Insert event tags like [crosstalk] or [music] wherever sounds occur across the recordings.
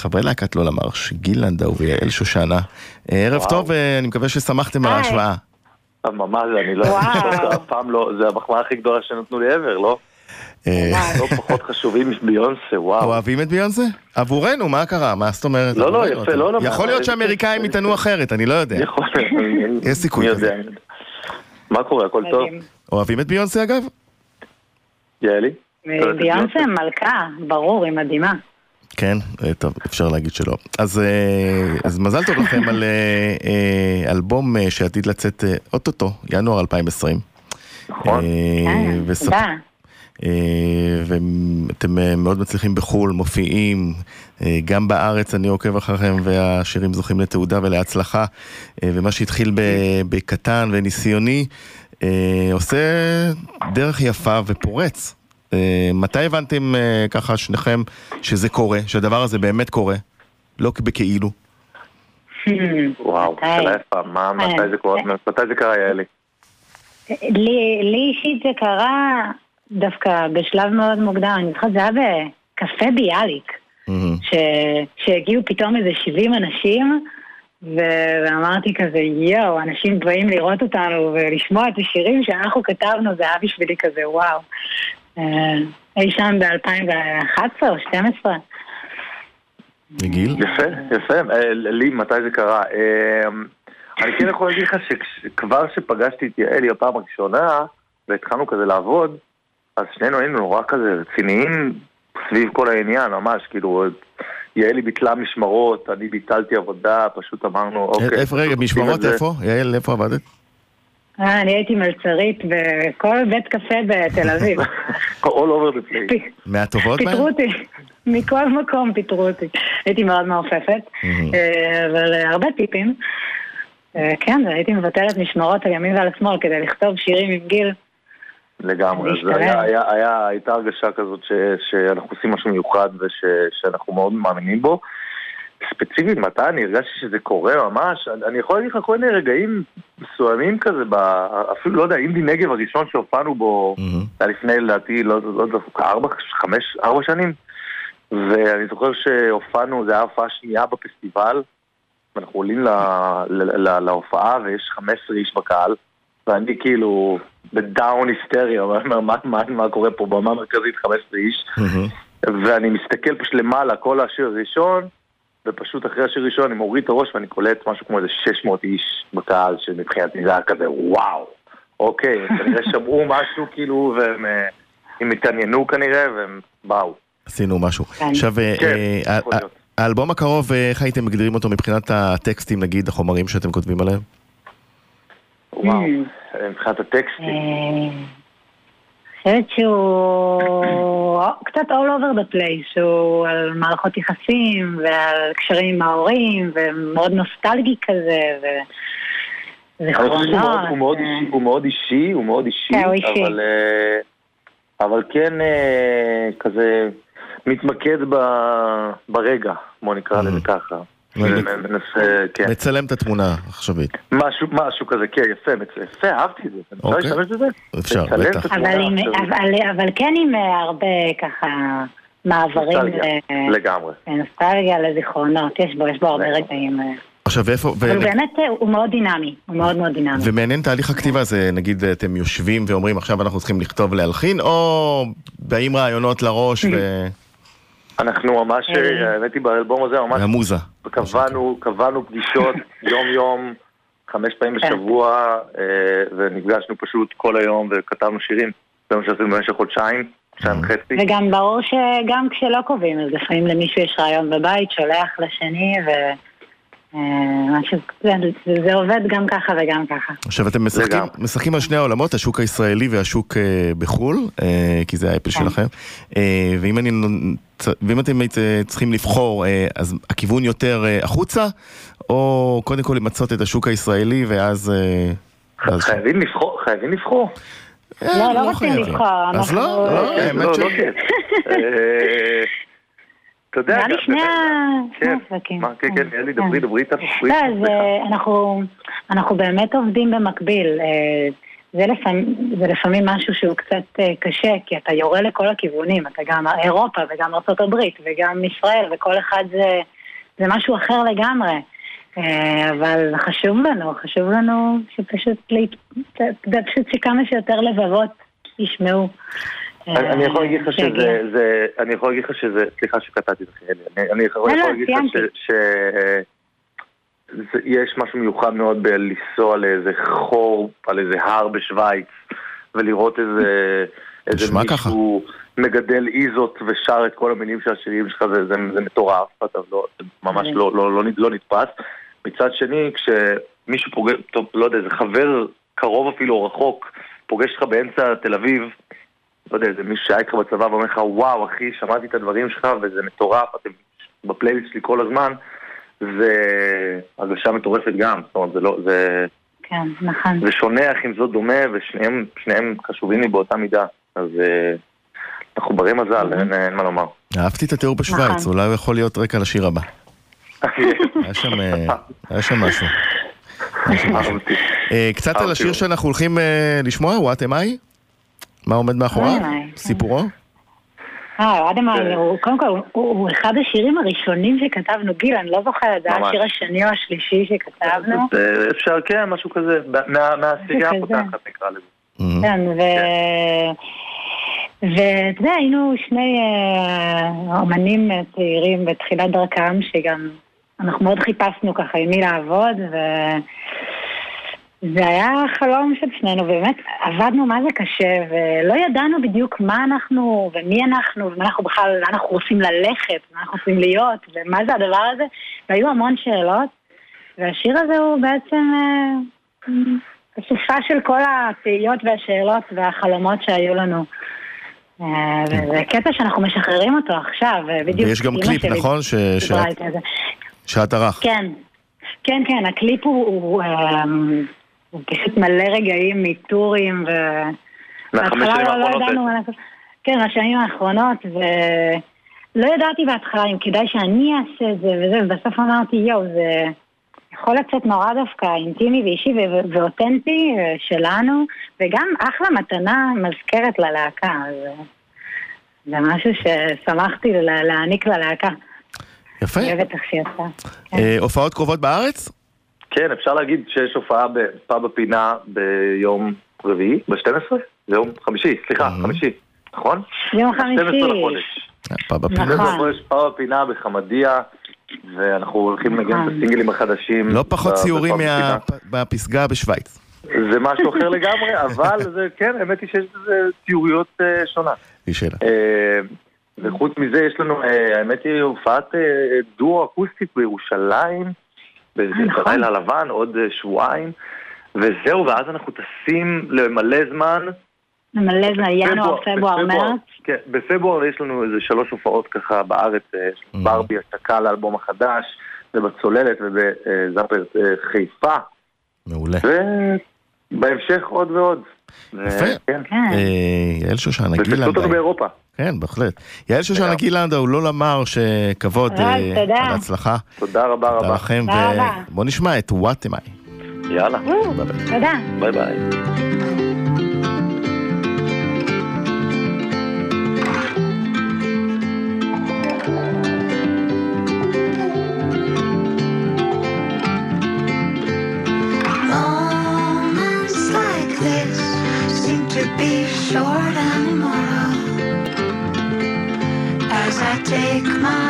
חברי להקת לא למרש, גיל לנדאו ויעל שושנה. ערב טוב, אני מקווה ששמחתם על ההשוואה. ממש, אני לא... אף פעם לא, זה המחמאה הכי גדולה שנתנו לי ever, לא? לא פחות חשובים מביונסה, וואו. אוהבים את ביונסה? עבורנו, מה קרה? מה זאת אומרת? לא, לא, יפה, לא, לא. יכול להיות שאמריקאים יטענו אחרת, אני לא יודע. יכול להיות. [laughs] יש סיכוי כזה. מה קורה, הכל טוב? אוהבים את ביונסה אגב? יעלי? ביונסה מלכה, ברור, היא מדהימה. כן, טוב, אפשר להגיד שלא. אז, אז מזל טוב לכם על אלבום שעתיד לצאת אוטוטו, ינואר 2020. נכון. תודה. ואתם מאוד מצליחים בחו"ל, מופיעים, גם בארץ אני עוקב אחריכם והשירים זוכים לתעודה ולהצלחה ומה שהתחיל בקטן וניסיוני עושה דרך יפה ופורץ. מתי הבנתם ככה שניכם שזה קורה, שהדבר הזה באמת קורה, לא בכאילו? וואו, שאלה יפה, מתי זה קורה, מתי זה קרה יעלי? לי אישית זה קרה דווקא בשלב מאוד מוקדם, אני זוכרת זה היה בקפה ביאליק, שהגיעו פתאום איזה 70 אנשים ואמרתי כזה, יואו, אנשים באים לראות אותנו ולשמוע את השירים שאנחנו כתבנו, זה היה בשבילי כזה, וואו. אי שם ב-2011 או 2012. מגיל? יפה, יפה. לי, מתי זה קרה? אני כן יכול להגיד לך שכבר שפגשתי את יעלי הפעם הראשונה והתחלנו כזה לעבוד, אז שנינו היינו נורא כזה רציניים סביב כל העניין, ממש, כאילו, יעלי ביטלה משמרות, אני ביטלתי עבודה, פשוט אמרנו, אוקיי. איפה, רגע, משמרות איפה? יעל, איפה עבדת? אני הייתי מלצרית בכל בית קפה בתל אביב. [laughs] all over the place. מהטובות בהן? פיטרו אותי, [laughs] מכל מקום פיטרו אותי. הייתי מאוד מעופפת, אבל הרבה טיפים. כן, הייתי מבטלת משמרות על ימין ועל שמאל כדי לכתוב שירים עם גיל. לגמרי, הייתה הרגשה כזאת שאנחנו עושים משהו מיוחד ושאנחנו מאוד מאמינים בו. ספציפית מתי אני הרגשתי שזה קורה ממש, אני יכול להגיד לך כל מיני רגעים מסוימים כזה, אפילו לא יודע, אינדי נגב הראשון שהופענו בו, היה לפני לדעתי, לא יודע, ארבע, חמש, ארבע שנים, ואני זוכר שהופענו, זה היה הופעה שנייה בפסטיבל, ואנחנו עולים להופעה ויש 15 איש בקהל, ואני כאילו בדאון היסטריה, מה קורה פה? במה מרכזית 15 איש, ואני מסתכל פשוט למעלה, כל השיר הראשון, ופשוט אחרי השיר הראשון אני מוריד את הראש ואני קולט משהו כמו איזה 600 איש בקהל שמבחינתי זה היה כזה וואו. אוקיי, כנראה [laughs] שמעו משהו כאילו והם התעניינו כנראה והם באו. עשינו משהו. עכשיו, האלבום הקרוב, איך הייתם מגדירים אותו מבחינת הטקסטים נגיד, החומרים שאתם כותבים עליהם? וואו, מבחינת הטקסטים חושבת שהוא קצת all over the place, שהוא על מערכות יחסים ועל קשרים עם ההורים ומאוד נוסטלגי כזה וזיכרונות. הוא מאוד אישי, הוא מאוד אישי, אבל כן כזה מתמקד ברגע, בוא נקרא לזה ככה. מצלם את התמונה העכשווית. משהו, משהו כזה, כן, יפה, יפה, אהבתי את זה. אפשר להשתמש בזה? אפשר, בטח. אבל כן עם הרבה ככה מעברים. לגמרי. נוסטלגיה לזיכרונות, יש בו, יש בו הרבה רגעים. עכשיו איפה... אבל באמת הוא מאוד דינמי, הוא מאוד מאוד דינמי. ומעניין תהליך הכתיבה הזה, נגיד אתם יושבים ואומרים עכשיו אנחנו צריכים לכתוב להלחין, או באים רעיונות לראש ו... אנחנו ממש, האמת היא באלבום הזה ממש... המוזה. קבענו, קבענו פגישות [laughs] יום-יום, חמש פעמים בשבוע, ונפגשנו פשוט כל היום וכתבנו שירים. זה מה שעשינו במשך חודשיים, חודשיים וחצי. וגם ברור שגם כשלא קובעים, אז לפעמים למישהו יש רעיון בבית, שולח לשני, ו... משהו, זה, זה עובד גם ככה וגם ככה. עכשיו אתם משחקים, משחקים על שני העולמות, השוק הישראלי והשוק בחו"ל, כי זה האפל שלכם, ואם, אני, ואם אתם צריכים לבחור, אז הכיוון יותר החוצה, או קודם כל למצות את השוק הישראלי ואז... חייבים לבחור, חייבים לבחור. לא, לא רוצים לבחור. אז לא, לא, האמת ש... [laughs] אתה יודע, נראה לי שני המאבקים. כן, כן, יאללה, דברי, דברי איתנו. אנחנו באמת עובדים במקביל. זה לפעמים, זה לפעמים משהו שהוא קצת אה, קשה, כי אתה יורה לכל הכיוונים, אתה גם אירופה וגם ארה"ב וגם ישראל, וכל אחד זה, זה משהו אחר לגמרי. אה, אבל חשוב לנו, חשוב לנו שפשוט, פשוט שכמה שיותר לבבות ישמעו. אני יכול להגיד לך שזה, אני יכול להגיד לך שזה, סליחה שקטעתי את זה, אני יכול לא, לא, להגיד לך שיש משהו מיוחד מאוד בלנסוע לאיזה חור על איזה הר בשוויץ ולראות איזה, איזה מישהו מגדל איזות ושר את כל המילים של השירים שלך, זה, זה, זה מטורף, אתה לא, ממש לא, לא, לא, לא נתפס. מצד שני, כשמישהו פוגש, טוב, לא יודע, איזה חבר קרוב אפילו או רחוק, פוגש אותך באמצע תל אביב, לא יודע, איזה מישהו שהיה איתך בצבא ואומר לך, וואו, אחי, שמעתי את הדברים שלך וזה מטורף, אתם בפלייליסט שלי כל הזמן, זה הרגשה מטורפת גם, זאת אומרת, זה לא, זה... כן, נכון. זה שונה, אך עם זאת דומה, ושניהם חשובים לי באותה מידה, אז אה, אנחנו ברי מזל, אין, אין מה לומר. אהבתי את התיאור בשוויץ, נכון. אולי הוא יכול להיות רקע לשיר הבא. [laughs] היה שם משהו. [laughs] אה, קצת על השיר שאנחנו הולכים אה, לשמוע, What am I? מה עומד מאחוריו? סיפורו? אה, אדם הוא, קודם כל, הוא אחד השירים הראשונים שכתבנו, גיל, אני לא זוכרת, זה השיר השני או השלישי שכתבנו. אפשר, כן, משהו כזה, מהסיגה הפותחת נקרא לזה. כן, ו... ואתה יודע, היינו שני אה, אומנים צעירים בתחילת דרכם, שגם אנחנו מאוד חיפשנו ככה עם מי לעבוד, ו... זה היה חלום של שנינו, באמת עבדנו מה זה קשה, ולא ידענו בדיוק מה אנחנו, ומי אנחנו, ומה אנחנו בכלל, לאן אנחנו רוצים ללכת, מה אנחנו רוצים להיות, ומה זה הדבר הזה, והיו המון שאלות, והשיר הזה הוא בעצם אה, אסופה של כל התהיות והשאלות והחלומות שהיו לנו. אה, וזה קטע שאנחנו משחררים אותו עכשיו, בדיוק. ויש גם קליפ, נכון? שאת ערכת. כן, כן, כן, הקליפ הוא, הוא, אמ, הוא פשוט מלא רגעים מטורים ו... שנים לא- לא האחרונות. כן, מהשנים האחרונות, ולא ידעתי בהתחלה אם כדאי שאני אעשה את זה וזה, ובסוף אמרתי, יואו, זה יכול לצאת נורא דווקא אינטימי ואישי ואותנטי אה, שלנו, וגם אחלה מתנה מזכרת ללהקה, זה משהו ששמחתי להעניק ללהקה. יפה. אוהבת איך שיצא. כן. אה, הופעות קרובות בארץ? כן, אפשר להגיד שיש הופעה בפאב הפינה ביום רביעי, ב-12? זה יום חמישי, סליחה, חמישי, נכון? יום חמישי. 12 לחודש. אה, פאב הפינה. נכון. פאב הפינה בחמדיה. ואנחנו הולכים לנגן את נכון. הסינגלים החדשים. לא פחות ציורים מהפסגה בשוויץ. זה משהו אחר לגמרי, [laughs] אבל זה, כן, האמת היא שיש לזה ציוריות אה, שונה. היא שאלה. אה, וחוץ מזה יש לנו, האמת היא, הופעת דואו אקוסטית בירושלים. בלילה לבן עוד אה, שבועיים, וזהו, ואז אנחנו טסים למלא זמן. למלא זמן, ינואר, פברואר, מרץ. כן, בפברואר יש לנו איזה שלוש הופעות ככה בארץ, אה, mm. ברבי, השקה לאלבום החדש, ובצוללת ובזאפר אה, חיפה. מעולה. ובהמשך עוד ועוד. יפה. כן. יעל שושנה גילנד. ותפסו אותנו באירופה. כן, בהחלט. יעל שושנה גילנדה, הוא לא למר שכבוד על ההצלחה. תודה רבה רבה. תודה לכם, ובואו נשמע את וואט אמי. יאללה. תודה. ביי ביי. be short anymore as my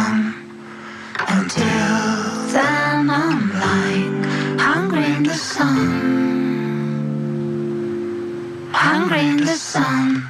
on. Until then, I'm like hungry in the sun. Hungry in the sun.